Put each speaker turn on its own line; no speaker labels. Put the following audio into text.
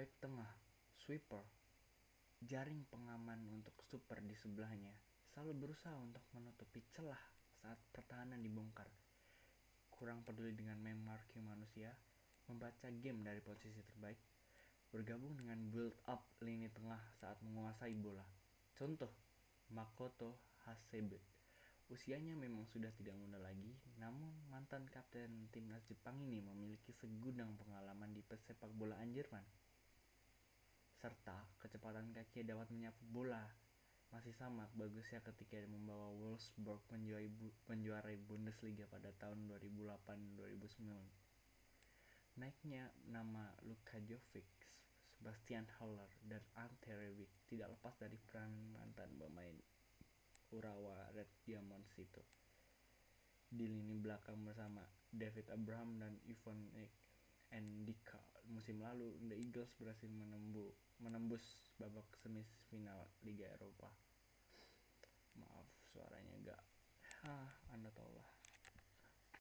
back tengah, sweeper, jaring pengaman untuk super di sebelahnya selalu berusaha untuk menutupi celah saat pertahanan dibongkar. Kurang peduli dengan memarking manusia, membaca game dari posisi terbaik, bergabung dengan build up lini tengah saat menguasai bola. Contoh, Makoto Hasebe. Usianya memang sudah tidak muda lagi, namun mantan kapten timnas Jepang ini memiliki segudang pengalaman di pesepak bolaan Jerman. Serta kecepatan kaki dapat menyapu bola masih sama bagusnya ketika membawa Wolfsburg menjuarai, menjuarai Bundesliga pada tahun 2008-2009. Naiknya nama Luka Jovic, Sebastian Haller, dan Ante Rebic tidak lepas dari peran mantan pemain Urawa Red Diamonds itu. Di lini belakang bersama David Abraham dan Ivan Endika musim lalu The Eagles berhasil menembus menembus babak semifinal Liga Eropa. Maaf suaranya enggak ah anda tahu lah